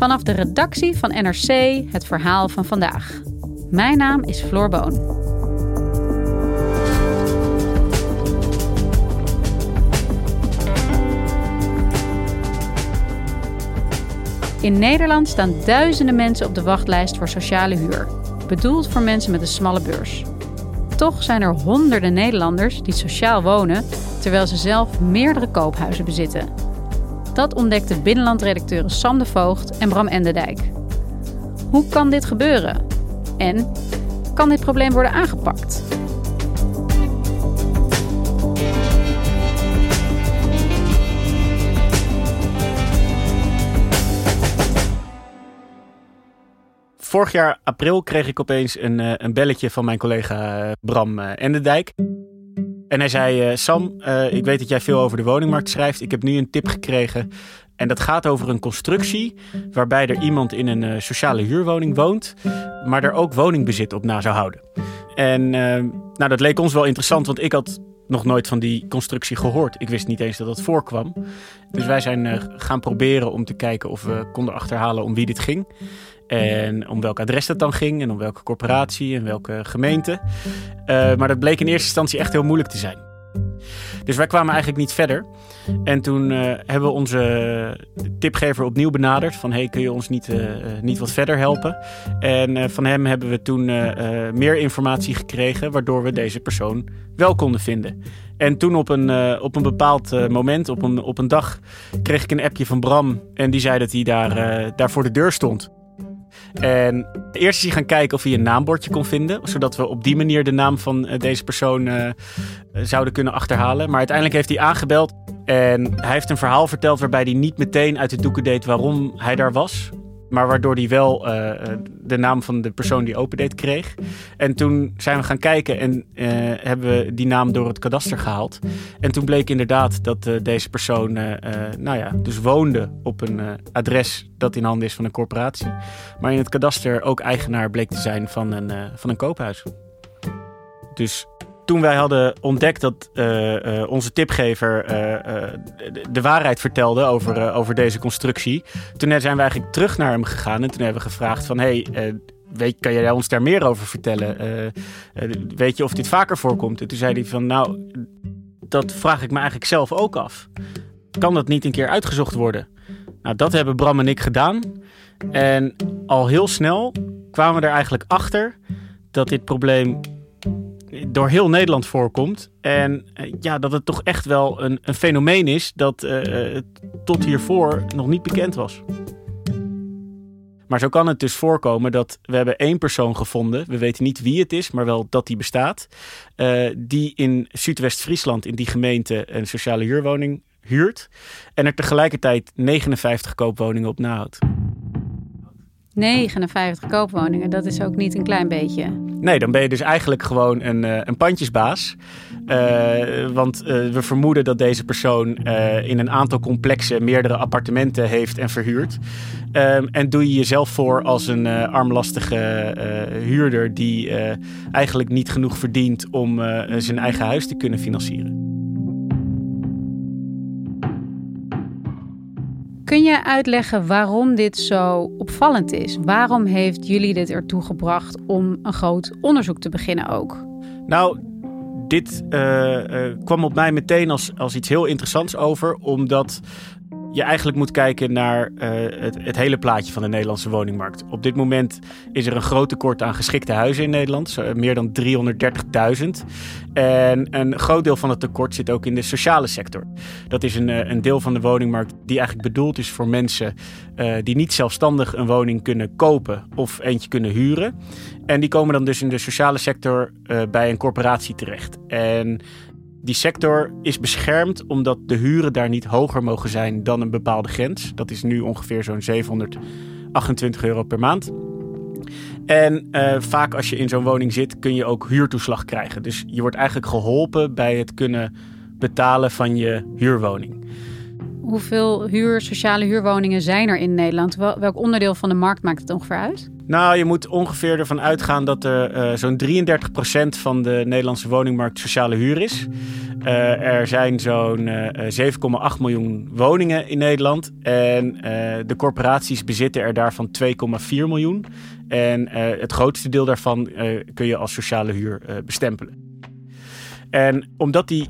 Vanaf de redactie van NRC het verhaal van vandaag. Mijn naam is Floor Boon. In Nederland staan duizenden mensen op de wachtlijst voor sociale huur, bedoeld voor mensen met een smalle beurs. Toch zijn er honderden Nederlanders die sociaal wonen terwijl ze zelf meerdere koophuizen bezitten. Dat ontdekten binnenlandredacteuren Sam de Voogd en Bram Endendijk. Hoe kan dit gebeuren? En kan dit probleem worden aangepakt? Vorig jaar april kreeg ik opeens een, eh, een belletje van mijn collega eh, Bram eh, Endendijk. En hij zei: Sam, ik weet dat jij veel over de woningmarkt schrijft. Ik heb nu een tip gekregen. En dat gaat over een constructie waarbij er iemand in een sociale huurwoning woont, maar er ook woningbezit op na zou houden. En nou, dat leek ons wel interessant, want ik had nog nooit van die constructie gehoord. Ik wist niet eens dat dat voorkwam. Dus wij zijn gaan proberen om te kijken of we konden achterhalen om wie dit ging. En om welk adres dat dan ging en om welke corporatie en welke gemeente. Uh, maar dat bleek in eerste instantie echt heel moeilijk te zijn. Dus wij kwamen eigenlijk niet verder. En toen uh, hebben we onze tipgever opnieuw benaderd. Van hey, kun je ons niet, uh, niet wat verder helpen? En van hem hebben we toen meer informatie gekregen. Waardoor we deze persoon wel konden vinden. En toen op een, op een bepaald moment, op een, op een dag, kreeg ik een appje van Bram. En die zei dat hij daar, daar voor de deur stond. En eerst is hij gaan kijken of hij een naambordje kon vinden. Zodat we op die manier de naam van eh, deze persoon uh, zouden kunnen achterhalen. Maar uiteindelijk heeft hij aangebeld. En hij heeft een verhaal verteld waarbij hij niet meteen uit de doeken deed waarom hij daar was. Maar waardoor hij wel uh, de naam van de persoon die opendeed kreeg. En toen zijn we gaan kijken en uh, hebben we die naam door het kadaster gehaald. En toen bleek inderdaad dat deze persoon, nou ja, dus woonde op een adres dat in handen is van een corporatie. Maar in het kadaster ook eigenaar bleek te zijn van een, van een koophuis. Dus toen wij hadden ontdekt dat uh, uh, onze tipgever uh, de, waarheid vertelde over, over deze constructie, toen zijn we eigenlijk terug naar hem gegaan en toen hebben we gevraagd van hey, weet, kan jij ons daar meer over vertellen? weet je of dit vaker voorkomt? En toen zei hij van nou, dat vraag ik me eigenlijk zelf ook af. Kan dat niet een keer uitgezocht worden? Nou, dat hebben Bram en ik gedaan. En al heel snel kwamen we er eigenlijk achter dat dit probleem door heel Nederland voorkomt. En eh, ja, dat het toch echt wel een, een fenomeen is dat uh, tot hiervoor nog niet bekend was. Maar zo kan het dus voorkomen dat we hebben één persoon gevonden. We weten niet wie het is, maar wel dat die bestaat. Die in Zuidwest-Friesland, in die gemeente, een sociale huurwoning huurt. En er tegelijkertijd 59 koopwoningen op nahoudt. 59 koopwoningen, dat is ook niet een klein beetje. Nee, dan ben je dus eigenlijk gewoon een, uh, een pandjesbaas. Uh, want uh, we vermoeden dat deze persoon in een aantal complexen meerdere appartementen heeft en verhuurt. Ehm, en doe je jezelf voor als een armlastige huurder die eigenlijk niet genoeg verdient om zijn eigen huis te kunnen financieren. Kun je uitleggen waarom dit zo opvallend is? Waarom heeft jullie dit ertoe gebracht om een groot onderzoek te beginnen ook? Nou, dit uh, uh, kwam op mij meteen als, als iets heel interessants over, omdat je eigenlijk moet kijken naar uh, het, het, hele plaatje van de Nederlandse woningmarkt. Op dit moment is er een groot tekort aan geschikte huizen in Nederland, meer dan 330.000. En een groot deel van het tekort zit ook in de sociale sector. Dat is een, eh, een deel van de woningmarkt die eigenlijk bedoeld is voor mensen die niet zelfstandig een woning kunnen kopen of eentje kunnen huren. En die komen dan dus in de sociale sector bij een corporatie terecht. En die sector is beschermd omdat de huren daar niet hoger mogen zijn dan een bepaalde grens. Dat is nu ongeveer zo'n 728 euro per maand. En uh, vaak als je in zo'n woning zit, kun je ook huurtoeslag krijgen. Dus je wordt eigenlijk geholpen bij het kunnen betalen van je huurwoning. Hoeveel huur, sociale huurwoningen zijn er in Nederland? Welk onderdeel van de markt maakt het ongeveer uit? Nou, je moet ongeveer ervan uitgaan dat er uh, zo'n 33% van de Nederlandse woningmarkt sociale huur is. er zijn zo'n 7,8 miljoen woningen in Nederland. En de corporaties bezitten er daarvan 2,4 miljoen. En het grootste deel daarvan kun je als sociale huur bestempelen. En omdat die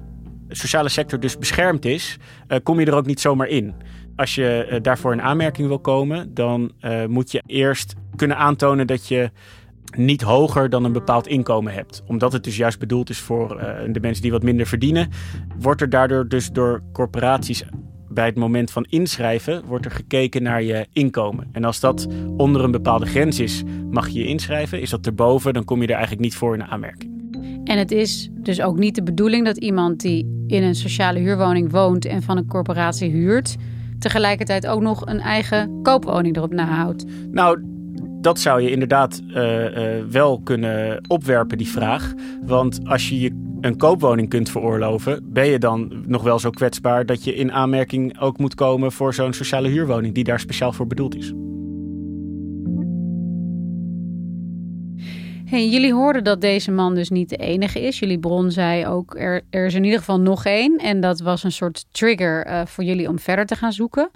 sociale sector dus beschermd is, kom je er ook niet zomaar in. Als je daarvoor in aanmerking wil komen, dan moet je eerst kunnen aantonen dat je niet hoger dan een bepaald inkomen hebt. Omdat het dus juist bedoeld is voor de mensen die wat minder verdienen, wordt er daardoor dus door corporaties bij het moment van inschrijven wordt er gekeken naar je inkomen. En als dat onder een bepaalde grens is, mag je je inschrijven. Is dat erboven, dan kom je er eigenlijk niet voor in aanmerking. En het is dus ook niet de bedoeling dat iemand die in een sociale huurwoning woont en van een corporatie huurt, tegelijkertijd ook nog een eigen koopwoning erop nahoudt. Nou, dat zou je inderdaad uh, uh, wel kunnen opwerpen, die vraag. Want als je je een koopwoning kunt veroorloven, ben je dan nog wel zo kwetsbaar dat je in aanmerking ook moet komen voor zo'n sociale huurwoning die daar speciaal voor bedoeld is. Jullie hoorden dat deze man dus niet de enige is. Jullie bron zei ook, er, er is in ieder geval nog één. En dat was een soort trigger uh, voor jullie om verder te gaan zoeken.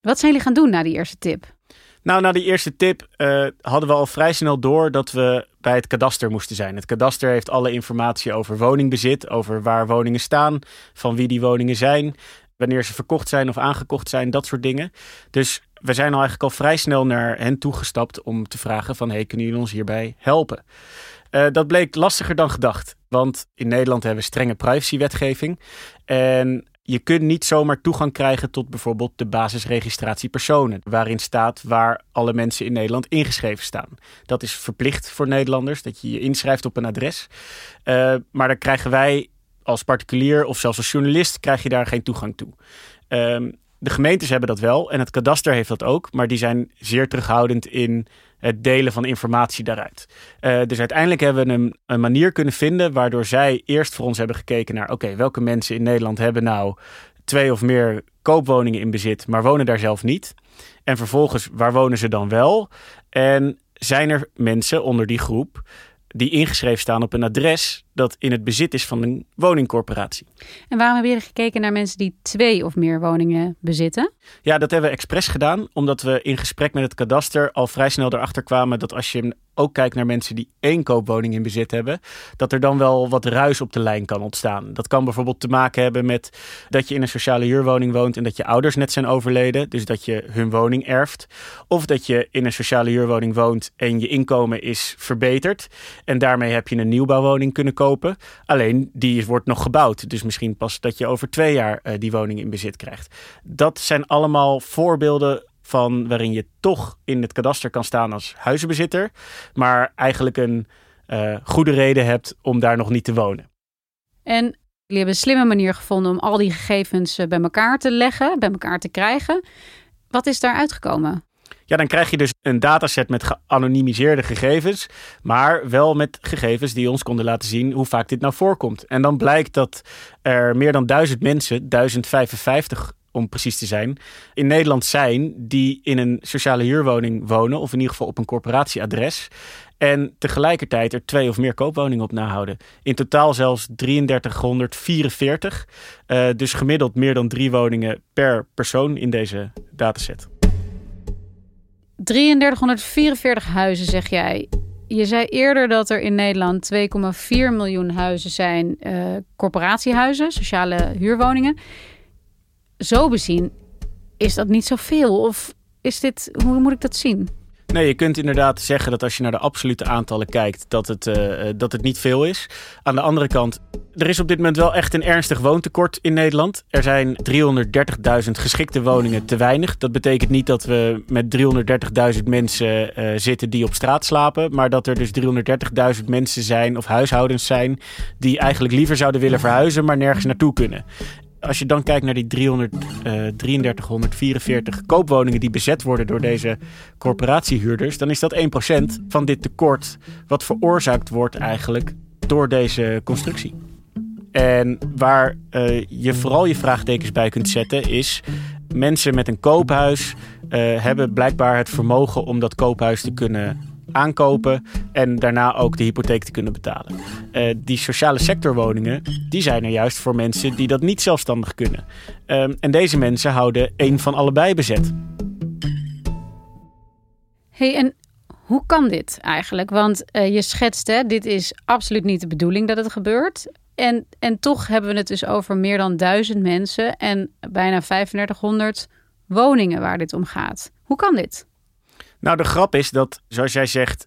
Wat zijn jullie gaan doen na die eerste tip? Nou, na die eerste tip uh, hadden we al vrij snel door dat we bij het kadaster moesten zijn. Het kadaster heeft alle informatie over woningbezit, over waar woningen staan, van wie die woningen zijn, wanneer ze verkocht zijn of aangekocht zijn, dat soort dingen. Dus we zijn al eigenlijk al vrij snel naar hen toegestapt om te vragen van, hey, kunnen jullie ons hierbij helpen? Uh, dat bleek lastiger dan gedacht. Want in Nederland hebben we strenge privacywetgeving. En je kunt niet zomaar toegang krijgen tot bijvoorbeeld de basisregistratie personen, waarin staat waar alle mensen in Nederland ingeschreven staan. Dat is verplicht voor Nederlanders, dat je je inschrijft op een adres. Uh, maar dan krijgen wij als particulier of zelfs als journalist krijg je daar geen toegang toe. Um, de gemeentes hebben dat wel en het kadaster heeft dat ook, maar die zijn zeer terughoudend in het delen van informatie daaruit. Uh, dus uiteindelijk hebben we een, een, manier kunnen vinden waardoor zij eerst voor ons hebben gekeken naar: oké, welke mensen in Nederland hebben nou twee of meer koopwoningen in bezit, maar wonen daar zelf niet? En vervolgens, waar wonen ze dan wel? En zijn er mensen onder die groep die ingeschreven staan op een adres dat in het bezit is van een woningcorporatie. En waarom hebben jullie gekeken naar mensen die twee of meer woningen bezitten? Ja, dat hebben we expres gedaan, omdat we in gesprek met het kadaster al vrij snel erachter kwamen dat als je ook kijkt naar mensen die één koopwoning in bezit hebben, dat er dan wel wat ruis op de lijn kan ontstaan. Dat kan bijvoorbeeld te maken hebben met dat je in een sociale huurwoning woont en dat je ouders net zijn overleden, dus dat je hun woning erft. Of dat je in een sociale huurwoning woont en je inkomen is verbeterd en daarmee heb je een nieuwbouwwoning kunnen kopen Alleen die wordt nog gebouwd. Dus misschien pas dat je over twee jaar uh, die woning in bezit krijgt. Dat zijn allemaal voorbeelden van waarin je toch in het kadaster kan staan als huizenbezitter. Maar eigenlijk een uh, goede reden hebt om daar nog niet te wonen. En jullie hebben een slimme manier gevonden om al die gegevens eh, bij elkaar te leggen, bij elkaar te krijgen. Wat is daar uitgekomen? Ja, dan krijg je dus een dataset met geanonimiseerde gegevens, maar wel met gegevens die ons konden laten zien hoe vaak dit nou voorkomt. En dan blijkt dat er meer dan duizend mensen, 1055 om precies te zijn, in Nederland zijn die in een sociale huurwoning wonen, of in ieder geval op een corporatieadres. En tegelijkertijd er twee of meer koopwoningen op nahouden. In totaal zelfs 3344. Uh, dus gemiddeld meer dan drie woningen per persoon in deze dataset. 3344 huizen, zeg jij. Je zei eerder dat er in Nederland 2,4 miljoen huizen zijn, uh, corporatiehuizen, sociale huurwoningen. Zo bezien is dat niet zoveel. Of is dit, hoe moet ik dat zien? Nee, je kunt inderdaad zeggen dat als je naar de absolute aantallen kijkt, dat het, uh, dat het niet veel is. Aan de andere kant, er is op dit moment wel echt een ernstig woontekort in Nederland. Er zijn 330.000 geschikte woningen te weinig. Dat betekent niet dat we met 330.000 mensen uh, zitten die op straat slapen, maar dat er dus 330.000 mensen zijn of huishoudens zijn die eigenlijk liever zouden willen verhuizen, maar nergens naartoe kunnen als je dan kijkt naar die 300, uh, 3344 koopwoningen die bezet worden door deze corporatiehuurders, dan is dat 1% van dit tekort wat veroorzaakt wordt eigenlijk door deze constructie. En waar uh, je vooral je vraagtekens bij kunt zetten is mensen met een koophuis uh, hebben blijkbaar het vermogen om dat koophuis te kunnen aankopen en daarna ook de hypotheek te kunnen betalen. Uh, die sociale sectorwoningen, die zijn er juist voor mensen die dat niet zelfstandig kunnen. Uh, en deze mensen houden één van allebei bezet. hey, en hoe kan dit eigenlijk? Want uh, je schetst, hè, dit is absoluut niet de bedoeling dat het gebeurt. En, en toch hebben we het dus over meer dan duizend mensen en bijna 3500 woningen waar dit om gaat. Hoe kan dit? Nou, de grap is dat, zoals jij zegt,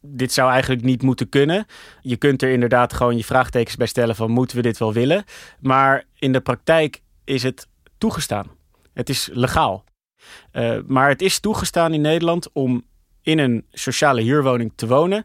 dit zou eigenlijk niet moeten kunnen. Je kunt er inderdaad gewoon je vraagtekens bij stellen van moeten we dit wel willen? Maar in de praktijk is het toegestaan. Het is legaal. Uh, maar het is toegestaan in Nederland om in een sociale huurwoning te wonen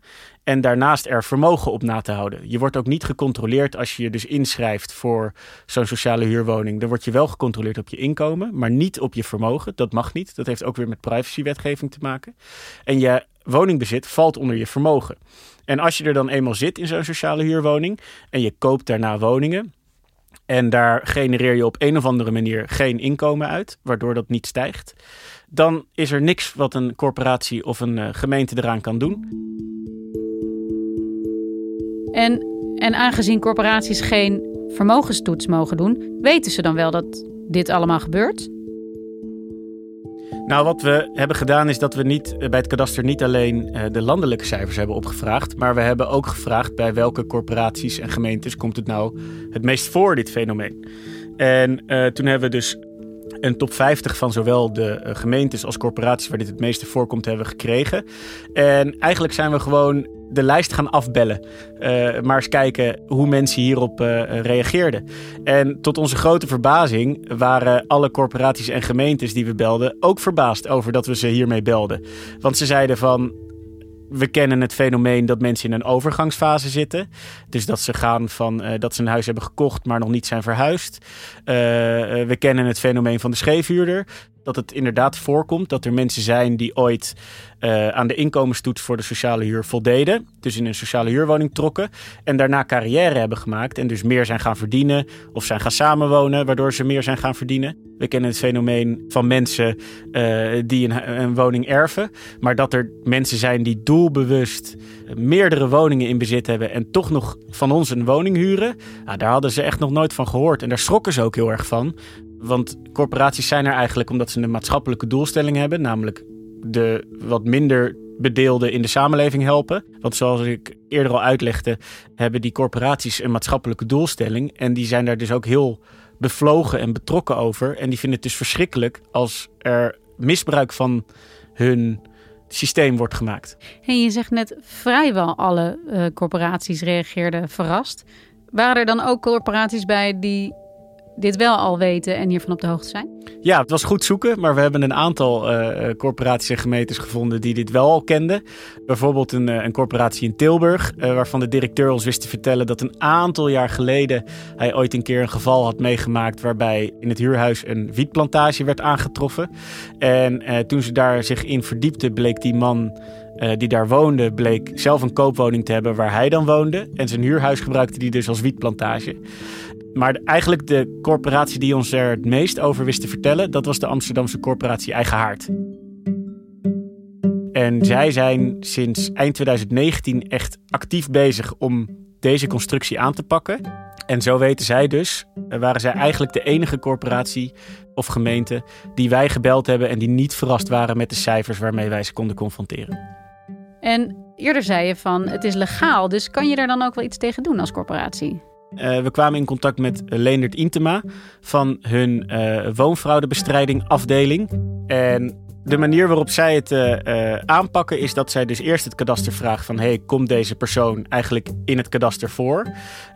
en daarnaast er vermogen op na te houden. Je wordt ook niet gecontroleerd als je je dus inschrijft voor zo'n sociale huurwoning. Dan word je wel gecontroleerd op je inkomen, maar niet op je vermogen. Dat mag niet. Dat heeft ook weer met privacywetgeving te maken. En je woningbezit valt onder je vermogen. En als je er dan eenmaal zit in zo'n sociale huurwoning en je koopt daarna woningen, en daar genereer je op een of andere manier geen inkomen uit, waardoor dat niet stijgt, dan is er niks wat een corporatie of een uh, gemeente eraan kan doen. En, en aangezien corporaties geen vermogenstoets mogen doen, weten ze dan wel dat dit allemaal gebeurt? Nou, wat we hebben gedaan is dat we niet, eh, bij het kadaster niet alleen uh, de landelijke cijfers hebben opgevraagd, maar we hebben ook gevraagd bij welke corporaties en gemeentes komt het nou het meest voor, dit fenomeen. En uh, toen hebben we dus een top 50 van zowel de gemeentes als corporaties waar dit het meeste voorkomt hebben gekregen. En eigenlijk zijn we gewoon de lijst gaan afbellen. Uh, maar eens kijken hoe mensen hierop uh, reageerden. En tot onze grote verbazing waren alle corporaties en gemeentes die we belden ook verbaasd over dat we ze hiermee belden. Want ze zeiden van we kennen het fenomeen dat mensen in een overgangsfase zitten. Dus dat ze gaan van uh, dat ze een huis hebben gekocht, maar nog niet zijn verhuisd. We kennen het fenomeen van de scheefhuurder dat het inderdaad voorkomt dat er mensen zijn die ooit uh, aan de inkomenstoets voor de sociale huur voldeden. Dus in een sociale huurwoning trokken. En daarna carrière hebben gemaakt. En dus meer zijn gaan verdienen. Of zijn gaan samenwonen, waardoor ze meer zijn gaan verdienen. We kennen het fenomeen van mensen uh, die een, een, woning erven. Maar dat er mensen zijn die doelbewust meerdere woningen in bezit hebben. En toch nog van ons een woning huren. Nou, daar hadden ze echt nog nooit van gehoord. En daar schrokken ze ook heel erg van. Want corporaties zijn er eigenlijk omdat ze een maatschappelijke doelstelling hebben, namelijk de wat minder bedeelden in de samenleving helpen. Want zoals ik eerder al uitlegde, hebben die corporaties een maatschappelijke doelstelling. En die zijn daar dus ook heel bevlogen en betrokken over. En die vinden het dus verschrikkelijk als er misbruik van hun systeem wordt gemaakt. Hey, je zegt net vrijwel alle uh, corporaties reageerden verrast. Waren er dan ook corporaties bij die dit wel al weten en hiervan op de hoogte zijn? Ja, het was goed zoeken, maar we hebben een aantal uh, corporaties en gemeentes gevonden die dit wel al kenden. Bijvoorbeeld een, uh, een corporatie in Tilburg, waarvan de directeur ons wist te vertellen dat een aantal jaar geleden hij ooit een keer een geval had meegemaakt waarbij in het huurhuis een wietplantage werd aangetroffen. En toen ze daar zich in verdiepte, bleek die man die daar woonde, bleek zelf een koopwoning te hebben waar hij dan woonde. En zijn huurhuis gebruikte hij dus als wietplantage. Maar eigenlijk de corporatie die ons er het meest over wist te vertellen, dat was de Amsterdamse corporatie Eigen Haard. En zij zijn sinds eind 2019 echt actief bezig om deze constructie aan te pakken. En zo weten zij dus, waren zij eigenlijk de enige corporatie of gemeente die wij gebeld hebben en die niet verrast waren met de cijfers waarmee wij ze konden confronteren. En eerder zei je van het is legaal, dus kan je daar dan ook wel iets tegen doen als corporatie? Uh, we kwamen in contact met Leendert Intema van hun uh, woonfraudebestrijding afdeling. En de manier waarop zij het uh, aanpakken is dat zij dus eerst het kadaster vraagt van... hey, komt deze persoon eigenlijk in het kadaster voor?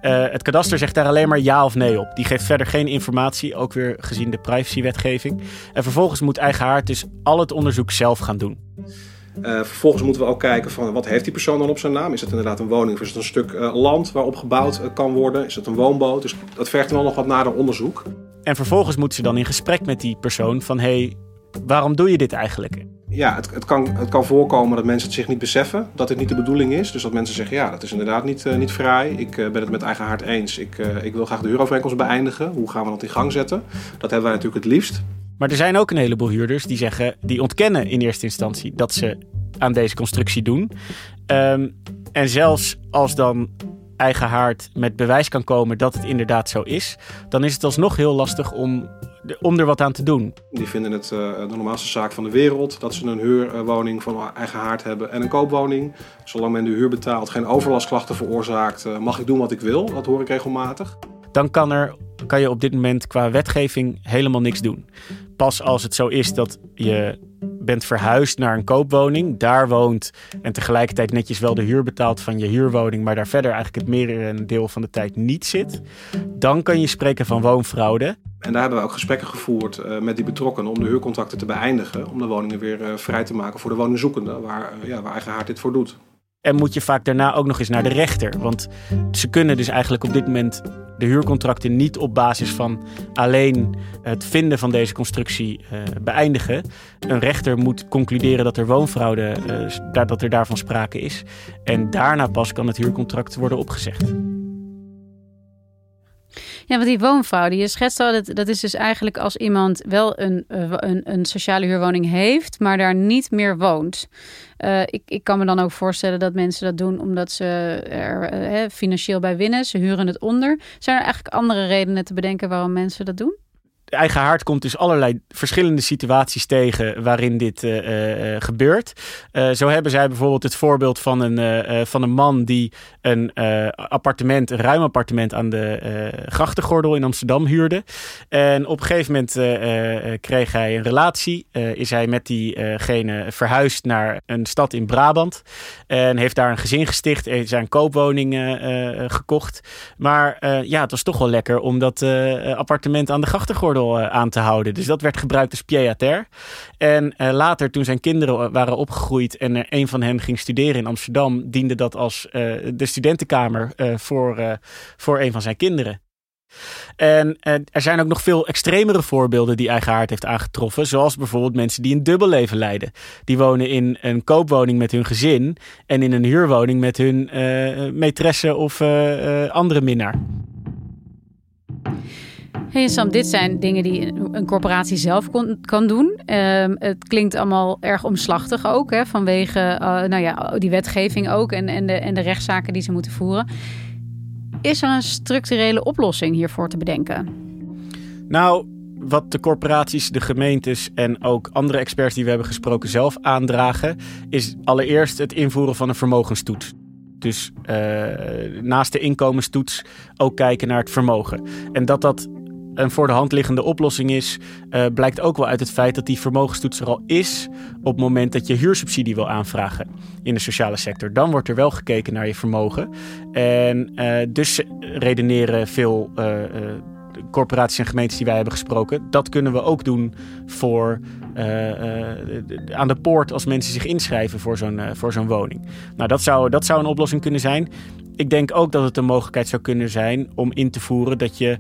het kadaster zegt daar alleen maar ja of nee op. Die geeft verder geen informatie, ook weer gezien de privacywetgeving. En vervolgens moet Eigenhaard dus al het onderzoek zelf gaan doen. Uh, vervolgens moeten we ook kijken van wat heeft die persoon dan op zijn naam? Is het inderdaad een woning of is het een stuk uh, land waarop gebouwd uh, kan worden? Is het een woonboot? Dus dat vergt dan nog wat nader onderzoek. En vervolgens moeten ze dan in gesprek met die persoon van hé, hey, waarom doe je dit eigenlijk? Ja, het, het, kan, het kan voorkomen dat mensen het zich niet beseffen dat dit niet de bedoeling is. Dus dat mensen zeggen, ja, dat is inderdaad niet, niet vrij. Ik ben het met eigen hart eens. Ik, ik wil graag de huurovereenkomst beëindigen. Hoe gaan we dat in gang zetten? Dat hebben wij natuurlijk het liefst. Maar er zijn ook een heleboel huurders die zeggen, die ontkennen in eerste instantie dat ze aan deze constructie doen. Ehm, en zelfs als dan eigen haard met bewijs kan komen dat het inderdaad zo is, dan is het alsnog heel lastig om, om er wat aan te doen. Die vinden het uh, de normaalste zaak van de wereld dat ze een huurwoning van eigen haard hebben en een koopwoning. Zolang men de huur betaalt, geen overlastklachten veroorzaakt, uh, mag ik doen wat ik wil. Dat hoor ik regelmatig. Dan kan, er, kan je op dit moment qua wetgeving helemaal niks doen. Pas als het zo is dat je bent verhuisd naar een koopwoning, daar woont en tegelijkertijd netjes wel de huur betaalt van je huurwoning, maar daar verder eigenlijk het merendeel van de tijd niet zit, dan kan je spreken van woonfraude. En daar hebben we ook gesprekken gevoerd uh, met die betrokkenen om de huurcontracten te beëindigen, om de woningen weer uh, vrij te maken voor de woningzoekenden, waar, uh, ja, waar eigen haard dit voor doet. En moet je vaak daarna ook nog eens naar de rechter. Want ze kunnen dus eigenlijk op dit moment de huurcontracten niet op basis van alleen het vinden van deze constructie uh, beëindigen. Een rechter moet concluderen dat er woonfraude, uh, dat er daarvan sprake is. En daarna pas kan het huurcontract worden opgezegd. Ja, want die woonfraude, je schetst al, dat, dat is dus eigenlijk als iemand wel een, een, een sociale huurwoning heeft, maar daar niet meer woont. Uh, ik, ik kan me dan ook voorstellen dat mensen dat doen omdat ze er uh, financieel bij winnen. Ze huren het onder. Zijn er eigenlijk andere redenen te bedenken waarom mensen dat doen? Eigen haard komt dus allerlei verschillende situaties tegen waarin dit uh, uh, gebeurt. Uh, zo hebben zij bijvoorbeeld het voorbeeld van een, van een man die een appartement, een ruim appartement aan de grachtengordel in Amsterdam huurde. En op een gegeven moment kreeg hij een relatie. is hij met diegene verhuisd naar een stad in Brabant. En heeft daar een gezin gesticht. Heeft zijn koopwoning gekocht. Maar ja, het was toch wel lekker om dat appartement aan de grachtengordel uh, aan te houden. Dus dat werd gebruikt als pied-à-terre. En uh, later, toen zijn kinderen waren opgegroeid en er een van hen ging studeren in Amsterdam, diende dat als de studentenkamer voor, voor een van zijn kinderen. En er zijn ook nog veel extremere voorbeelden die eigen haard heeft aangetroffen. Zoals bijvoorbeeld mensen die een dubbelleven leiden. Die wonen in een koopwoning met hun gezin en in een huurwoning met hun uh, maîtresse of andere minnaar. Hey Sam, dit zijn dingen die een corporatie zelf kon, kan doen. Um, het klinkt allemaal erg omslachtig ook, hè, vanwege uh, nou ja, die wetgeving ook en, en, de, en de rechtszaken die ze moeten voeren. Is er een structurele oplossing hiervoor te bedenken? Nou, wat de corporaties, de gemeentes en ook andere experts die we hebben gesproken zelf aandragen, is allereerst het invoeren van een vermogenstoets. Dus uh, naast de inkomenstoets ook kijken naar het vermogen. En dat dat een voor de hand liggende oplossing is, uh, blijkt ook wel uit het feit dat die vermogenstoets er al is op het moment dat je huursubsidie wil aanvragen in de sociale sector. Dan wordt er wel gekeken naar je vermogen. En uh, dus redeneren veel uh, corporaties en gemeentes die wij hebben gesproken. Dat kunnen we ook doen voor, aan de poort als mensen zich inschrijven voor zo'n voor zo'n woning. Nou, dat zou, dat zou een oplossing kunnen zijn. Ik denk ook dat het een mogelijkheid zou kunnen zijn om in te voeren dat je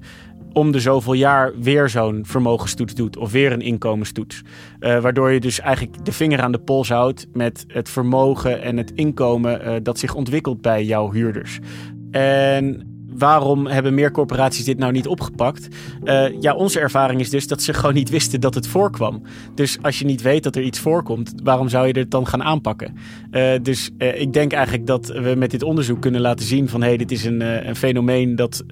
om de zoveel jaar weer zo'n vermogenstoets doet of weer een inkomenstoets. Uh, waardoor je dus eigenlijk de vinger aan de pols houdt met het vermogen en het inkomen uh, dat zich ontwikkelt bij jouw huurders. En waarom hebben meer corporaties dit nou niet opgepakt? Uh, ja, onze ervaring is dus dat ze gewoon niet wisten dat het voorkwam. Dus als je niet weet dat er iets voorkomt, waarom zou je het dan gaan aanpakken? Uh, dus uh, ik denk eigenlijk dat we met dit onderzoek kunnen laten zien van hé, hey, dit is een, een fenomeen dat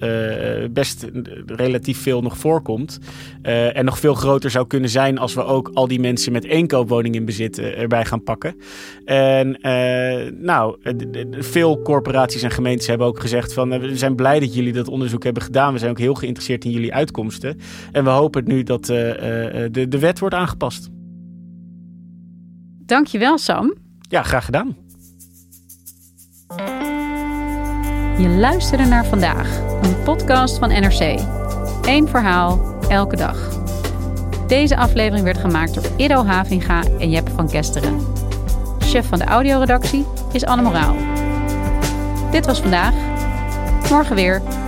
best relatief veel nog voorkomt. en nog veel groter zou kunnen zijn als we ook al die mensen met één koopwoning in bezit erbij gaan pakken. En nou, veel corporaties en gemeentes hebben ook gezegd van we zijn blij dat jullie dat onderzoek hebben gedaan. We zijn ook heel geïnteresseerd in jullie uitkomsten. En we hopen nu dat uh, uh, de, de wet wordt aangepast. Dankjewel, Sam. Ja, graag gedaan. Je luisterde naar vandaag, een podcast van NRC. Eén verhaal, elke dag. Deze aflevering werd gemaakt door Ido Havinga en Jeppe van Kesteren. Chef van de audioredactie is Anne Moraal. Dit was vandaag. Morgen weer.